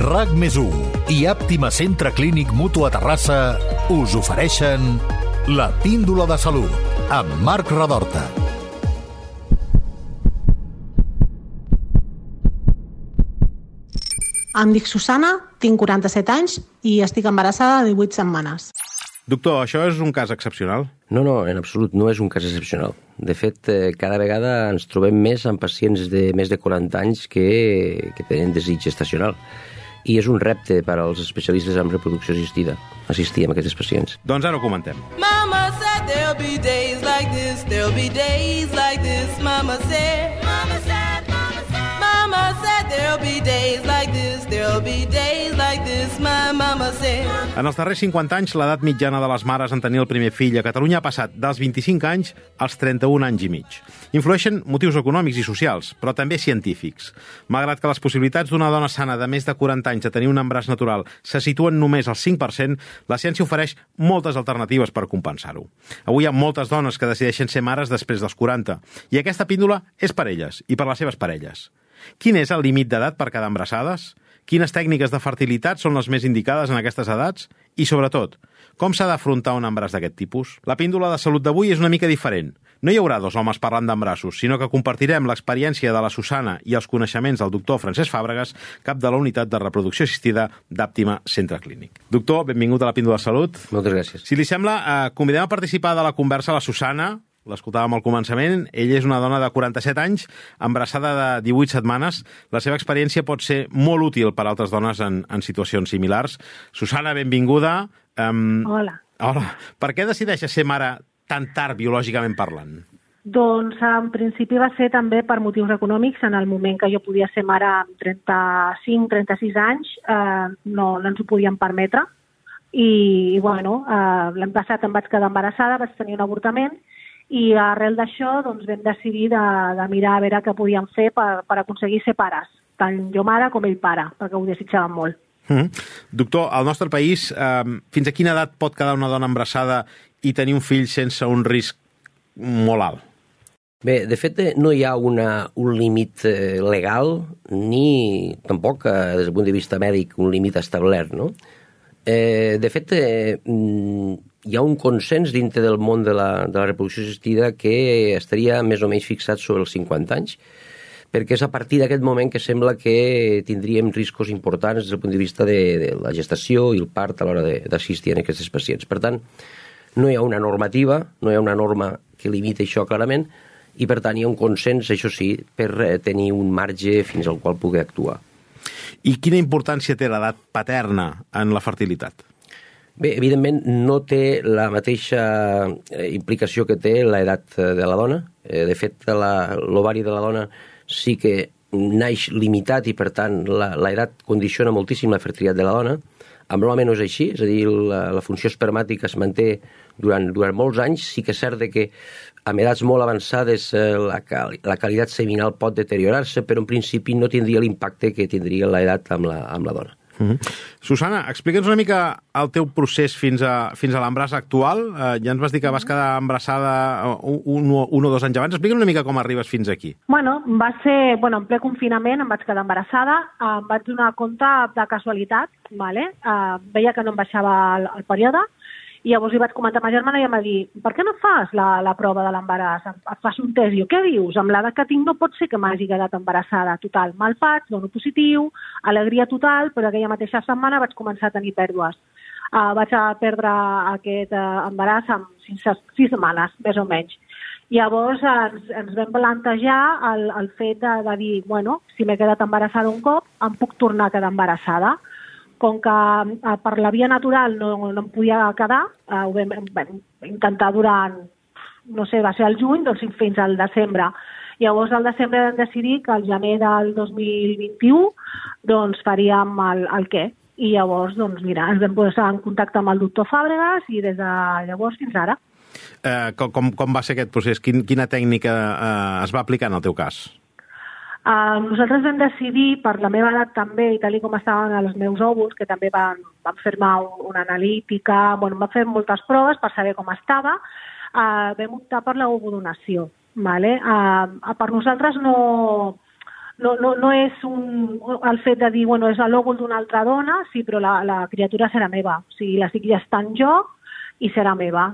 RAC més i Àptima Centre Clínic Mutu a Terrassa us ofereixen la píndola de salut amb Marc Radorta. Em dic Susana, tinc 47 anys i estic embarassada de 18 setmanes. Doctor, això és un cas excepcional? No, no, en absolut no és un cas excepcional. De fet, eh, cada vegada ens trobem més amb pacients de més de 40 anys que, que tenen desig estacional. I és un repte per als especialistes en reproducció assistida, assistir amb aquests pacients. Doncs ara ho comentem. Mama said there'll be days like this, there'll be days like this, Mama said. Mama said, En els darrers 50 anys, l'edat mitjana de les mares en tenir el primer fill a Catalunya ha passat dels 25 anys als 31 anys i mig. Influeixen motius econòmics i socials, però també científics. Malgrat que les possibilitats d'una dona sana de més de 40 anys de tenir un embràs natural se situen només al 5%, la ciència ofereix moltes alternatives per compensar-ho. Avui hi ha moltes dones que decideixen ser mares després dels 40, i aquesta píndola és per elles i per les seves parelles. Quin és el límit d'edat per quedar embarassades? Quines tècniques de fertilitat són les més indicades en aquestes edats? I, sobretot, com s'ha d'afrontar un embràs d'aquest tipus? La píndola de salut d'avui és una mica diferent. No hi haurà dos homes parlant d'embrassos, sinó que compartirem l'experiència de la Susana i els coneixements del doctor Francesc Fàbregas, cap de la unitat de reproducció assistida d'Àptima Centre Clínic. Doctor, benvingut a la píndola de salut. Moltes gràcies. Si li sembla, eh, convidem a participar de la conversa la Susana, l'escoltàvem al començament, ella és una dona de 47 anys, embarassada de 18 setmanes. La seva experiència pot ser molt útil per a altres dones en, en situacions similars. Susana, benvinguda. Um, Hola. hola. Per què decideixes ser mare tan tard, biològicament parlant? Doncs en principi va ser també per motius econòmics. En el moment que jo podia ser mare amb 35-36 anys, eh, no, no ens ho podíem permetre. I, i bueno, eh, l'any passat em vaig quedar embarassada, vaig tenir un avortament, i arrel d'això doncs, vam decidir de, de mirar a veure què podíem fer per, per aconseguir ser pares, tant jo mare com ell pare, perquè ho desitjàvem molt. Mm -hmm. Doctor, al nostre país, eh, fins a quina edat pot quedar una dona embarassada i tenir un fill sense un risc molt alt? Bé, de fet, eh, no hi ha una, un límit eh, legal ni tampoc, eh, des del punt de vista mèdic, un límit establert, no? Eh, de fet, eh, hi ha un consens dintre del món de la, de la reproducció assistida que estaria més o menys fixat sobre els 50 anys, perquè és a partir d'aquest moment que sembla que tindríem riscos importants des del punt de vista de, de la gestació i el part a l'hora d'assistir a aquests pacients. Per tant, no hi ha una normativa, no hi ha una norma que limiti això clarament, i per tant hi ha un consens, això sí, per tenir un marge fins al qual pugui actuar. I quina importància té l'edat paterna en la fertilitat? Bé, evidentment no té la mateixa implicació que té l'edat de la dona. De fet, l'ovari de la dona sí que naix limitat i, per tant, l'edat condiciona moltíssim la fertilitat de la dona. Amb l'home no és així, és a dir, la, la funció espermàtica es manté durant, durant molts anys. Sí que és cert que amb edats molt avançades la, la qualitat seminal pot deteriorar-se, però en principi no tindria l'impacte que tindria l'edat amb, la, amb la dona. -huh. Susana, explica'ns una mica el teu procés fins a, fins a l'embràs actual. Uh, ja ens vas dir que vas quedar embarassada un, un, un o dos anys abans. Explica'ns una mica com arribes fins aquí. Bueno, va ser, bueno, en ple confinament em vaig quedar embarassada, em vaig donar compte de casualitat, vale? uh, veia que no em baixava el, el període, i llavors li vaig comentar a ma germana i em va dir per què no fas la, la prova de l'embaràs? Et fas un test. I jo, què dius? Amb l'edat que tinc no pot ser que m'hagi quedat embarassada. Total, me'l faig, dono positiu, alegria total, però aquella mateixa setmana vaig començar a tenir pèrdues. Uh, vaig a perdre aquest uh, embaràs en sis, sis setmanes, més o menys. Llavors ens, ens vam plantejar el, el fet de, de dir, bueno, si m'he quedat embarassada un cop, em puc tornar a quedar embarassada com que eh, per la via natural no, no em podia quedar, eh, ho vam, vam intentar durant, no sé, va ser el juny, doncs fins al desembre. Llavors, al desembre vam decidir que al gener del 2021 doncs faríem el, el què. I llavors, doncs mira, ens vam posar en contacte amb el doctor Fàbregas i des de llavors fins ara. Eh, com, com va ser aquest procés? Quin, quina tècnica eh, es va aplicar en el teu cas? Uh, nosaltres vam decidir, per la meva edat també, i tal com estaven els meus òvuls, que també van, van fer-me un, una analítica, bueno, vam fer moltes proves per saber com estava, uh, vam optar per l'ovodonació. Vale? Uh, per nosaltres no, no, no, no és un, el fet de dir, bueno, és l'òvul d'una altra dona, sí, però la, la criatura serà meva. O sigui, la estic gestant jo i serà meva.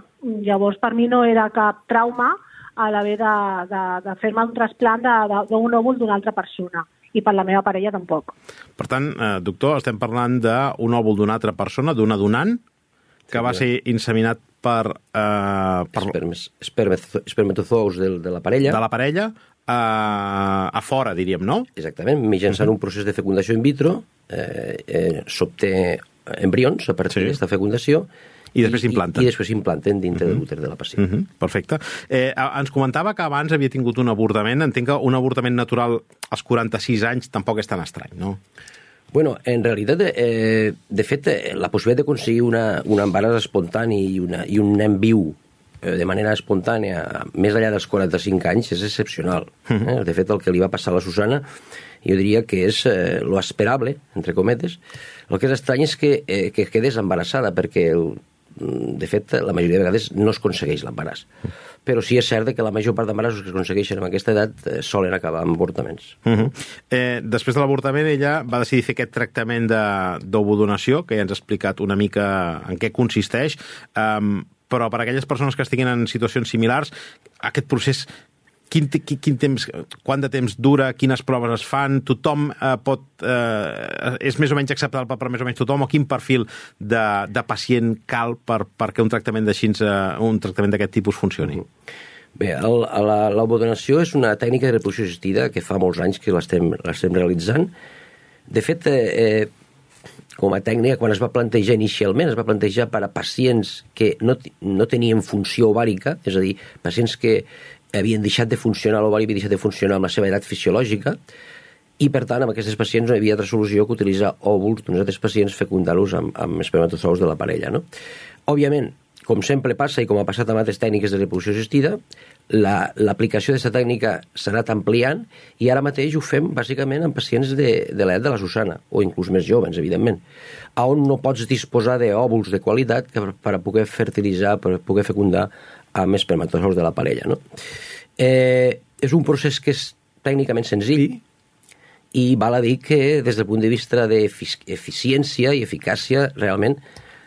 Llavors, per mi no era cap trauma a l'haver de, de, de fer-me un trasplant de- de- d'un òvul d'una altra persona. I per la meva parella tampoc. Per tant, eh, doctor, estem parlant d'un òvul d'una altra persona, d'una donant, que va ser inseminat per, eh, per Espermes, espermatozous del, de la parella. de la parella eh, a fora, diríem, no? Exactament, mitjançant un procés de fecundació in vitro eh, eh, s'obté embrions a partir Sí. sí. d'aquesta fecundació I després s'implanten. I, i després s'implanten dintre de l'úter de la pacient. Mm -hmm, perfecte. Eh, ens comentava que abans havia tingut un avortament. Entenc que un avortament natural als 46 anys tampoc és tan estrany, no? Bueno, en realitat, eh, de fet, eh, la possibilitat d'aconseguir una, un embaràs espontani i, una, i un nen viu eh, de manera espontània més enllà dels 45 anys és excepcional. Eh? De fet, el que li va passar a la Susana jo diria que és eh, lo esperable, entre cometes. El que és estrany és que, eh, que quedés embarassada, perquè el, de fet, la majoria de vegades no es aconsegueix l'embaràs. Però sí és cert que la major part d'embarassos que es aconsegueixen en aquesta edat eh, solen acabar amb avortaments. Uh -huh. eh, després de l'avortament, ella va decidir fer aquest tractament d'ovodonació, que ja ens ha explicat una mica en què consisteix, um, però per a aquelles persones que estiguin en situacions similars, aquest procés quin, quin, quin temps, quant de temps dura, quines proves es fan, tothom eh, pot, eh, és més o menys acceptable per més o menys tothom, o quin perfil de, de pacient cal per, perquè eh, un tractament d'aquest tipus funcioni? Bé, el, la- l'ovodonació és una tècnica de reproducció assistida que fa molts anys que l'estem realitzant. De fet, eh, eh, com a tècnica, quan es va plantejar inicialment, es va plantejar per a pacients que no, no tenien funció ovàrica, és a dir, pacients que havien deixat de funcionar, l'ovari havia deixat de funcionar amb la seva edat fisiològica, i per tant, amb aquests pacients no hi havia altra solució que utilitzar òvuls d'uns altres pacients fecundar-los amb, amb espermatozous de la parella. No? Òbviament, com sempre passa i com ha passat amb altres tècniques de reproducció assistida, la- l'aplicació la, d'aquesta tècnica s'ha anat ampliant i ara mateix ho fem bàsicament en pacients de, de l'edat de la Susana, o inclús més joves, evidentment, on no pots disposar d'òvuls de qualitat per, per poder fertilitzar, per poder fecundar amb espermatozous de la parella. No? Eh, és un procés que és tècnicament senzill, i val a dir que des del punt de vista d'eficiència i eficàcia, realment,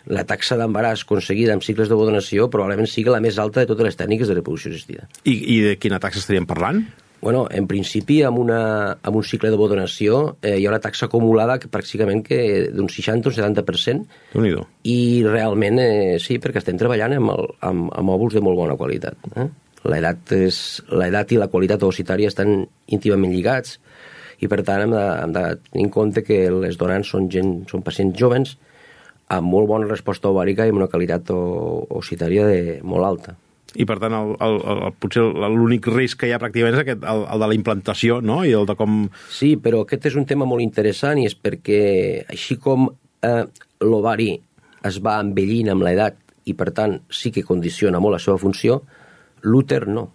la taxa d'embaràs aconseguida amb cicles d'ovodonació probablement sigui la més alta de totes les tècniques de reproducció assistida. I, I de quina taxa estaríem parlant? Bueno, en principi, amb, una, amb un cicle d'ovodonació eh, hi ha una taxa acumulada que pràcticament que d'un 60 o 70%, déu i realment eh, sí, perquè estem treballant amb, el, amb, amb òvuls de molt bona qualitat. Eh? L'edat i la qualitat oocitària estan íntimament lligats i per tant hem de, hem de tenir en compte que les donants són, gent, són pacients jovens amb molt bona resposta ovàrica i amb una qualitat o- oocitària de, molt alta. I per tant, el, el, el, el, potser l'únic risc que hi ha pràcticament és aquest, el, el de la implantació, no? I el de com... Sí, però aquest és un tema molt interessant i és perquè així com eh, l'ovari es va envellint amb l'edat i per tant sí que condiciona molt la seva funció, l'úter no.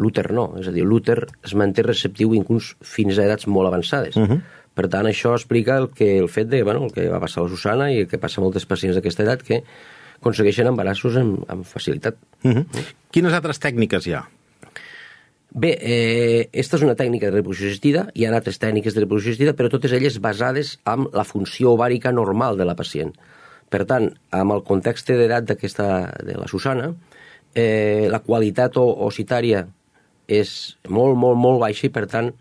L'úter no, és a dir, l'úter es manté receptiu inclús fins a edats molt avançades. Uh -huh. Per tant, això explica el, que, el fet de, bueno, el que va passar a la Susana i el que passa a moltes pacients d'aquesta edat que aconsegueixen embarassos amb, amb facilitat. Uh -huh. Quines altres tècniques hi ha? Bé, eh, esta és una tècnica de reproducció assistida, hi ha altres tècniques de reproducció assistida, però totes elles basades en la funció ovàrica normal de la pacient. Per tant, amb el context d'edat d'aquesta de la Susana, eh, la qualitat o- oocitària és molt, molt, molt baixa i, per tant,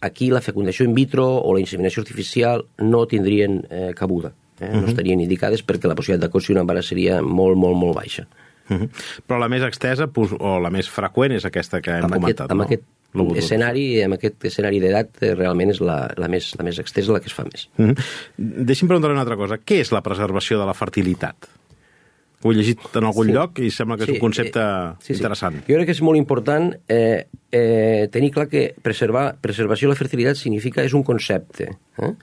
aquí la fecundació in vitro o la inseminació artificial no tindrien eh, cabuda. Eh? No estarien indicades perquè la possibilitat d'aconseguir un embaràs seria molt, molt, molt baixa. Uh -huh. Però la més extesa pues, o la més freqüent és aquesta que hem amb aquest, comentat, amb no? aquest L'ovodonació. escenari, amb aquest escenari d'edat, eh, realment és la, la, més, la més extesa, la que es fa més. Uh -huh. Deixi'm preguntar una altra cosa. Què és la preservació de la fertilitat? Ho he llegit en algun Sí. lloc i sembla que és un concepte eh, sí, sí. interessant. Jo crec que és molt important eh, eh, tenir clar que preservar, preservació de la fertilitat significa, és un concepte. Eh?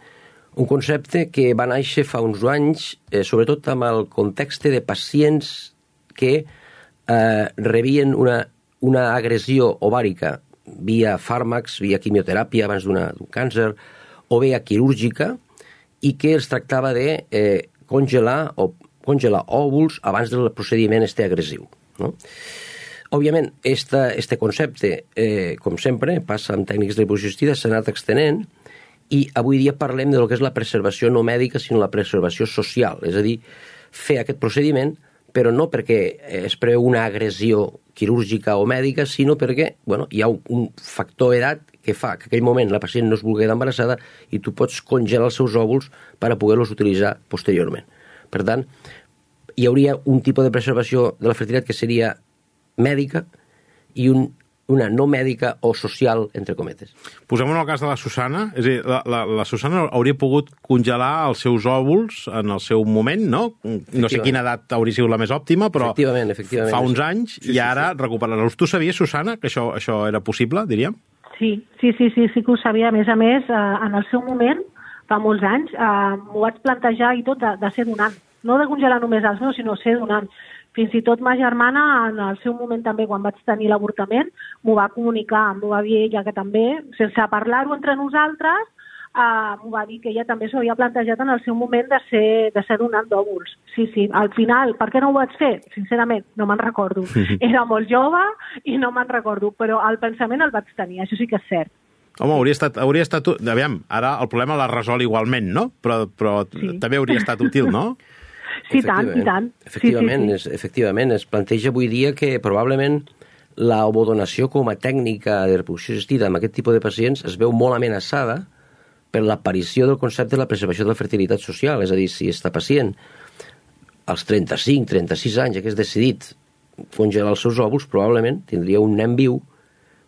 Un concepte que va néixer fa uns anys, eh, sobretot amb el context de pacients que eh, rebien una, una agressió ovàrica via fàrmacs, via quimioteràpia abans d'un càncer, o via quirúrgica, i que es tractava de eh, congelar o congelar òvuls abans del procediment este agressiu. No? Òbviament, esta, este concepte, eh, com sempre, passa amb tècnics de assistida, s'ha anat extenent, i avui dia parlem de lo que és la preservació no mèdica, sinó la preservació social, és a dir, fer aquest procediment, però no perquè es preveu una agressió quirúrgica o mèdica, sinó perquè bueno, hi ha un factor edat que fa que en aquell moment la pacient no es vulgui quedar embarassada i tu pots congelar els seus òvuls per a poder-los utilitzar posteriorment. Per tant, hi hauria un tipus de preservació de la fertilitat que seria mèdica i un, una no mèdica o social, entre cometes. Posem en el cas de la Susana, és a dir, la, la, la Susana hauria pogut congelar els seus òvuls en el seu moment, no? No sé quina edat hauria sigut la més òptima, però efectivament, efectivament. fa uns anys sí, i ara sí. recuperar-los. Tu sabies, Susana, que això, això era possible, diríem? Sí, sí, sí, sí, sí que ho sabia. A més a més, eh, en el seu moment, fa molts anys, eh, m'ho vaig plantejar i tot de, de ser donant. No de congelar només els meus, sinó ser donant. Fins i tot ma germana, en el seu moment també, quan vaig tenir l'avortament, m'ho va comunicar, m'ho va dir ella que també, sense parlar-ho entre nosaltres, uh, m'ho va dir que ella també s'ho havia plantejat en el seu moment de ser, de ser donant d'òvuls. Sí, sí, al final, per què no ho vaig fer? Sincerament, no me'n recordo. Era molt jove i no me'n recordo, però el pensament el vaig tenir, això sí que és cert. Home, hauria estat... Hauria estat aviam, ara el problema l'ha resol igualment, no? Però, però sí. també hauria estat útil, no? Sí, tant, i tant. Efectivament, sí, sí, sí. Es, efectivament, es planteja avui dia que probablement la ovodonació com a tècnica de reproducció assistida amb aquest tipus de pacients es veu molt amenaçada per l'aparició del concepte de la preservació de la fertilitat social. És a dir, si està pacient als 35, 36 anys hagués decidit congelar els seus òvuls, probablement tindria un nen viu,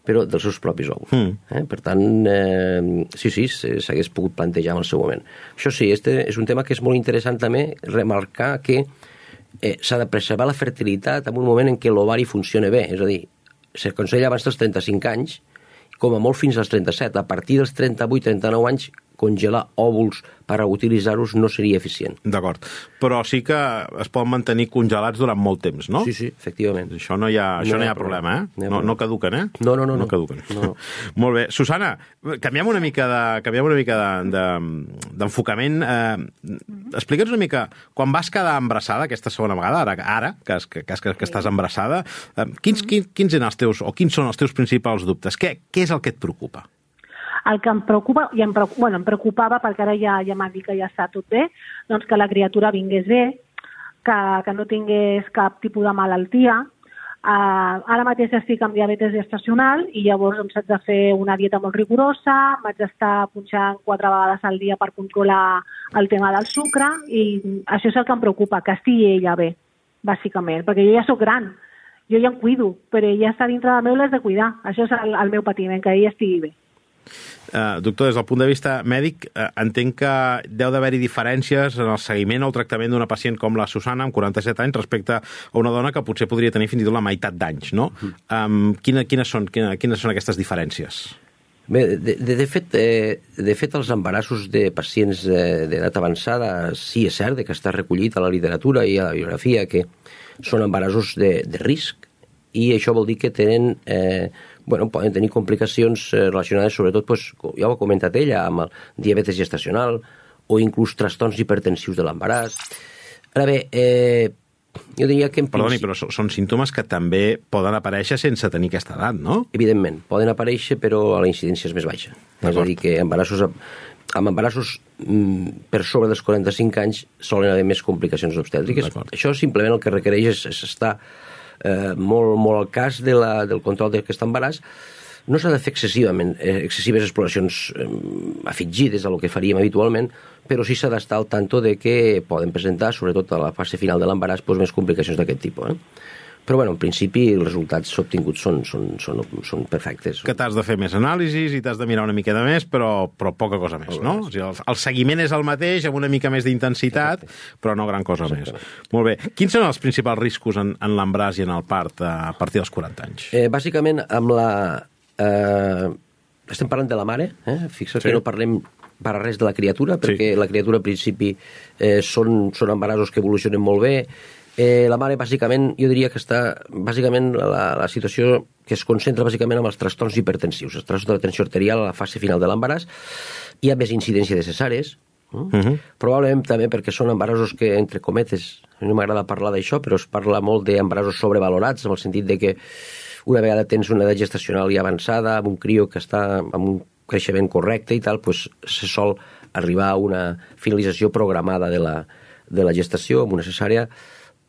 però dels seus propis òvuls. Mm. Eh? Per tant, eh, sí, sí, s'hagués pogut plantejar en el seu moment. Això sí, este és un tema que és molt interessant també remarcar que eh, s'ha de preservar la fertilitat en un moment en què l'ovari funciona bé, és a dir, s'aconsella abans dels 35 anys, com a molt fins als 37. A partir dels 38-39 anys congelar òvuls per utilitzar-los no seria eficient. D'acord. Però sí que es poden mantenir congelats durant molt temps, no? Sí, sí, efectivament. Això no hi ha, això no, no hi ha problema, eh? No, no caduquen, eh? No, no, no. No, no caduquen. No. molt bé. Susana, canviem una mica de, canviem una mica d'enfocament. De, de, eh, Explica'ns una mica, quan vas quedar embarassada aquesta segona vegada, ara, ara que, que, que, que, que estàs embarassada, eh, quins, quins, quins eren els teus, o quins són els teus principals dubtes? Què, què és el que et preocupa? El que em preocupa, i em, preocupa, bueno, em preocupava perquè ara ja, ja m'ha dit que ja està tot bé, doncs que la criatura vingués bé, que, que no tingués cap tipus de malaltia. Uh, ara mateix estic amb diabetes gestacional i llavors doncs, haig de fer una dieta molt rigorosa, m'haig d'estar punxant quatre vegades al dia per controlar el tema del sucre i això és el que em preocupa, que estigui ella bé, bàsicament, perquè jo ja sóc gran, jo ja em cuido, però ella està dintre de meu l'has de cuidar. Això és el, el meu patiment, que ella estigui bé. Uh, doctor, des del punt de vista mèdic, uh, entenc que deu d'haver-hi diferències en el seguiment o el tractament d'una pacient com la Susana, amb 47 anys, respecte a una dona que potser podria tenir fins i tot la meitat d'anys, no? Um, quina, quines, són, quina, quines són aquestes diferències? Bé, de, de, de, fet, eh, de fet, els embarassos de pacients d'edat avançada sí és cert que està recollit a la literatura i a la biografia que són embarassos de, de risc i això vol dir que tenen eh, bueno, poden tenir complicacions eh, relacionades sobretot, pues, ja ho ha comentat ella, amb el diabetes gestacional o inclús trastorns hipertensius de l'embaràs. Ara bé, eh, jo diria que... En Perdoni, però són símptomes que també poden aparèixer sense tenir aquesta edat, no? Evidentment, poden aparèixer, però la incidència és més baixa. És a dir, que embarassos, amb embarassos mm, per sobre dels 45 anys solen haver més complicacions obstètriques. Això simplement el que requereix és, és estar eh, molt, molt al cas de la, del control d'aquest embaràs, no s'ha de fer excessivament, eh, excessives exploracions eh, afegides a lo que faríem habitualment, però sí s'ha d'estar al tanto de que poden presentar, sobretot a la fase final de l'embaràs, doncs, més complicacions d'aquest tipus. Eh? Però, bueno, en principi, els resultats obtinguts són, són, són, són perfectes. Que t'has de fer més anàlisis i t'has de mirar una mica de més, però, però poca cosa més, no? O sigui, el, el seguiment és el mateix, amb una mica més d'intensitat, però no gran cosa més. Molt bé. Quins són els principals riscos en, en l'embràs i en el part a partir dels 40 anys? Eh, bàsicament, amb la... Eh, estem parlant de la mare, eh? Fixa't sí. que no parlem per res de la criatura, perquè sí. la criatura, al principi, eh, són, són embarassos que evolucionen molt bé, Eh, la mare, bàsicament, jo diria que està, bàsicament, la, la situació que es concentra bàsicament amb els trastorns hipertensius, els trastorns de la tensió arterial a la fase final de l'embaràs. Hi ha més incidència de cesàres, Mm? Uh -huh. Probablement també perquè són embarassos que, entre cometes, no m'agrada parlar d'això, però es parla molt d'embarassos sobrevalorats, en el sentit de que una vegada tens una edat gestacional ja avançada, amb un crio que està amb un creixement correcte i tal, pues, se sol arribar a una finalització programada de la, de la gestació amb una cesària,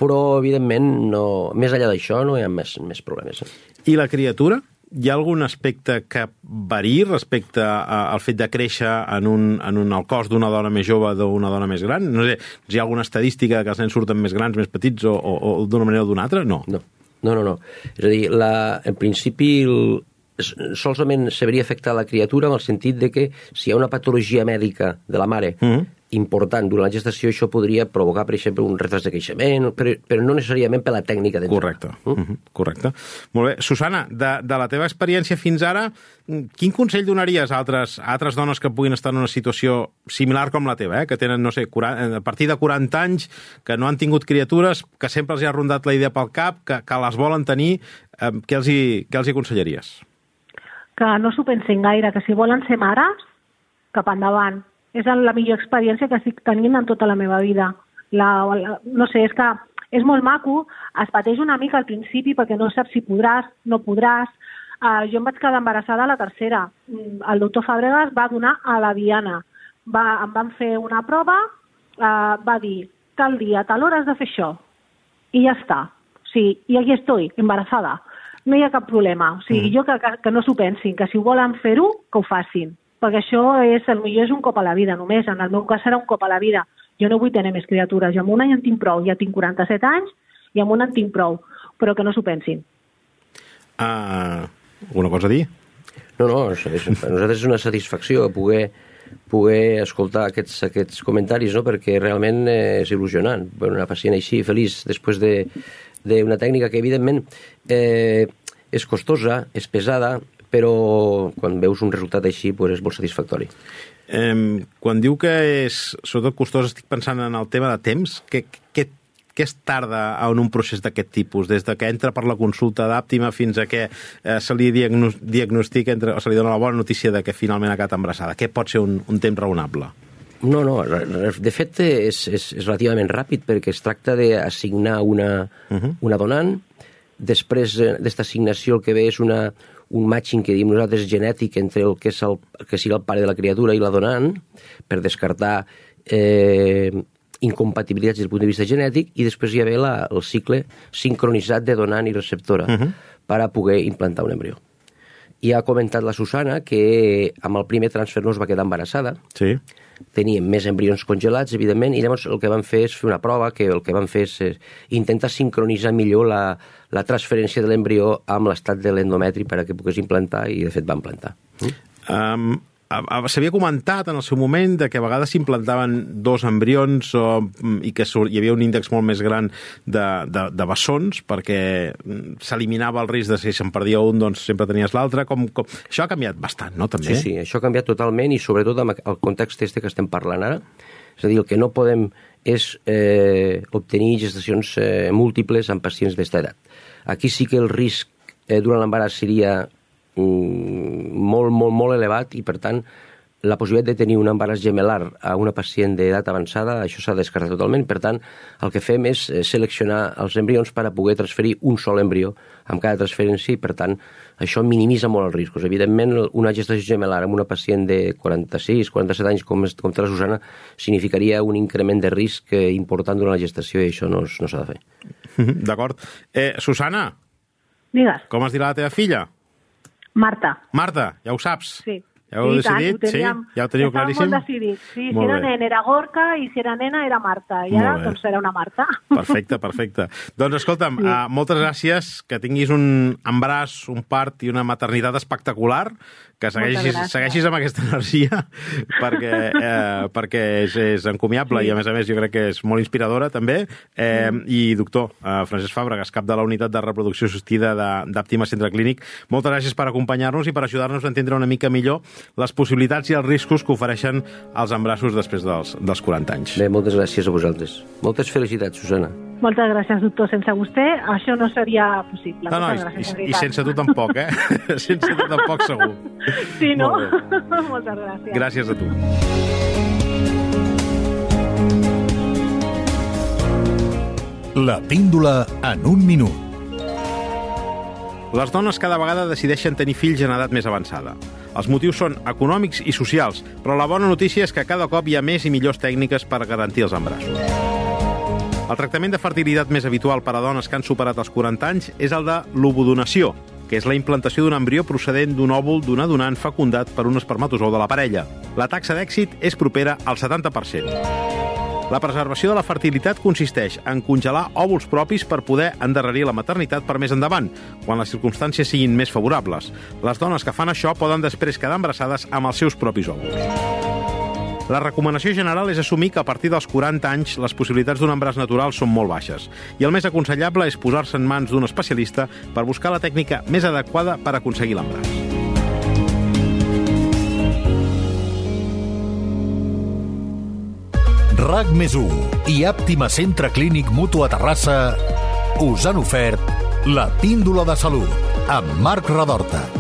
però, evidentment, no, més enllà d'això no hi ha més, més problemes. I la criatura? hi ha algun aspecte que variï respecte a, al fet de créixer en, un, en un, el cos d'una dona més jove d'una dona més gran? No sé, si hi ha alguna estadística que els nens surten més grans, més petits o, o, o d'una manera o d'una altra? No. No, no, no. no. És a dir, la, en principi el, solament s'hauria afectat la criatura en el sentit de que si hi ha una patologia mèdica de la mare Mm -hmm. Important durant la gestació, això podria provocar, per exemple, un retras de creixement, però, però no necessàriament per la tècnica d'entrar. Correcte, mm? uh -huh. correcte. Molt bé. Susana, de, de la teva experiència fins ara, quin consell donaries a altres, a altres dones que puguin estar en una situació similar com la teva, eh? que tenen, no sé, 40, a partir de 40 anys, que no han tingut criatures, que sempre els hi ha rondat la idea pel cap, que, que les volen tenir, eh, què, els hi, què els hi aconsellaries? que no s'ho pensin gaire, que si volen ser mares, cap endavant. És la millor experiència que estic tenint en tota la meva vida. La, la, no sé, és que és molt maco, es pateix una mica al principi perquè no saps si podràs, no podràs. Uh, jo em vaig quedar embarassada a la tercera. Mm, El doctor Fàbregas va donar a la Diana. Va, em van fer una prova, uh, va dir, tal dia, tal hora has de fer això. I ja està. Sí, i aquí estoy, embarazada no hi ha cap problema. O sigui, mm. jo que, que, que no s'ho pensin, que si volen fer-ho, que ho facin. Perquè això és, el millor és un cop a la vida, només. En el meu cas serà un cop a la vida. Jo no vull tenir més criatures. Jo amb una ja en tinc prou. Ja tinc 47 anys i amb una en tinc prou. Però que no s'ho pensin. Uh, alguna cosa a dir? No, no, és, és, per nosaltres és una satisfacció poder, poder escoltar aquests, aquests comentaris, no? perquè realment eh, és il·lusionant veure una pacient així, feliç, després de d'una tècnica que, evidentment, eh, és costosa, és pesada, però quan veus un resultat així pues, és molt satisfactori. Eh, quan diu que és, sobretot costós, estic pensant en el tema de temps. Què, què, què es tarda en un procés d'aquest tipus? Des de que entra per la consulta d'àptima fins a que eh, se li diagno diagnostica, entre, o se li dona la bona notícia de que finalment ha quedat embarassada? Què pot ser un, un temps raonable? No, no, de fet és, és, és relativament ràpid perquè es tracta d'assignar una, uh -huh. una donant, després d'esta assignació el que ve és una, un matching que diem nosaltres genètic entre el que, és el, que sigui el pare de la criatura i la donant, per descartar eh, incompatibilitats des del punt de vista genètic, i després hi ha la, el cicle sincronitzat de donant i receptora uh -huh. per a poder implantar un embrió. I ha comentat la Susana que amb el primer transfer no es va quedar embarassada, Sí. Teníem més embrions congelats, evidentment, i llavors el que van fer és fer una prova, que el que van fer és, intentar sincronitzar millor la, la transferència de l'embrió amb l'estat de l'endometri per a que pogués implantar, i de fet van plantar. Um, S'havia comentat en el seu moment de que a vegades s'implantaven dos embrions o, i que hi havia un índex molt més gran de, de, de bessons perquè s'eliminava el risc de si se'n perdia un, doncs sempre tenies l'altre. Com, com... Això ha canviat bastant, no? També? Sí, sí, això ha canviat totalment i sobretot amb el context este que estem parlant ara. És a dir, el que no podem és eh, obtenir gestacions eh, múltiples en pacients d'esta edat. Aquí sí que el risc eh, durant l'embaràs seria mm, molt, molt, molt elevat i, per tant, la possibilitat de tenir un embaràs gemelar a una pacient d'edat avançada, això s'ha descartat totalment. Per tant, el que fem és seleccionar els embrions per a poder transferir un sol embrió amb cada transferència i, per tant, això minimitza molt els riscos. Evidentment, una gestació gemelar amb una pacient de 46, 47 anys, com, és, com té la Susana, significaria un increment de risc important durant la gestació i això no, no s'ha de fer. D'acord. Eh, Susana, Digues, com es dirà la teva filla? Marta. Marta, ja ho saps? Sí. Ja ho heu tant, decidit? ho teníem, sí? Ja ho teniu claríssim? molt decidit. Sí, si Molt era bé. nen era Gorka i si era nena era Marta. I ara doncs serà una Marta. Perfecte, perfecte. Doncs escolta'm, sí. uh, moltes gràcies, que tinguis un embaràs, un part i una maternitat espectacular, que segueixis, segueixis amb aquesta energia, perquè, eh, perquè és, és encomiable sí. i, a més a més, jo crec que és molt inspiradora, també. Eh, mm. I, doctor, uh, Francesc Fàbregas, cap de la unitat de reproducció assistida de- d'Àptima Centre Clínic, moltes gràcies per acompanyar-nos i per ajudar-nos a entendre una mica millor les possibilitats i els riscos que ofereixen els embrassos després dels, dels 40 anys. Bé, moltes gràcies a vosaltres. Moltes felicitats, Susana. Moltes gràcies, doctor. Sense vostè això no seria possible. No, no, gràcies, i, i, sense tu tampoc, eh? sense tu tampoc, segur. Sí, no? Moltes gràcies. Gràcies a tu. La píndola en un minut. Les dones cada vegada decideixen tenir fills en edat més avançada. Els motius són econòmics i socials, però la bona notícia és que cada cop hi ha més i millors tècniques per garantir els embarassos. El tractament de fertilitat més habitual per a dones que han superat els 40 anys és el de l'ovodonació, que és la implantació d'un embrió procedent d'un òvul d'un adonant fecundat per un espermatozou de la parella. La taxa d'èxit és propera al 70%. La preservació de la fertilitat consisteix en congelar òvuls propis per poder endarrerir la maternitat per més endavant, quan les circumstàncies siguin més favorables. Les dones que fan això poden després quedar embarassades amb els seus propis òvuls. La recomanació general és assumir que a partir dels 40 anys les possibilitats d'un embràs natural són molt baixes i el més aconsellable és posar-se en mans d'un especialista per buscar la tècnica més adequada per aconseguir l'embràs. RAC més i Àptima Centre Clínic Mutu a Terrassa us han ofert la píndola de salut amb Marc Radorta.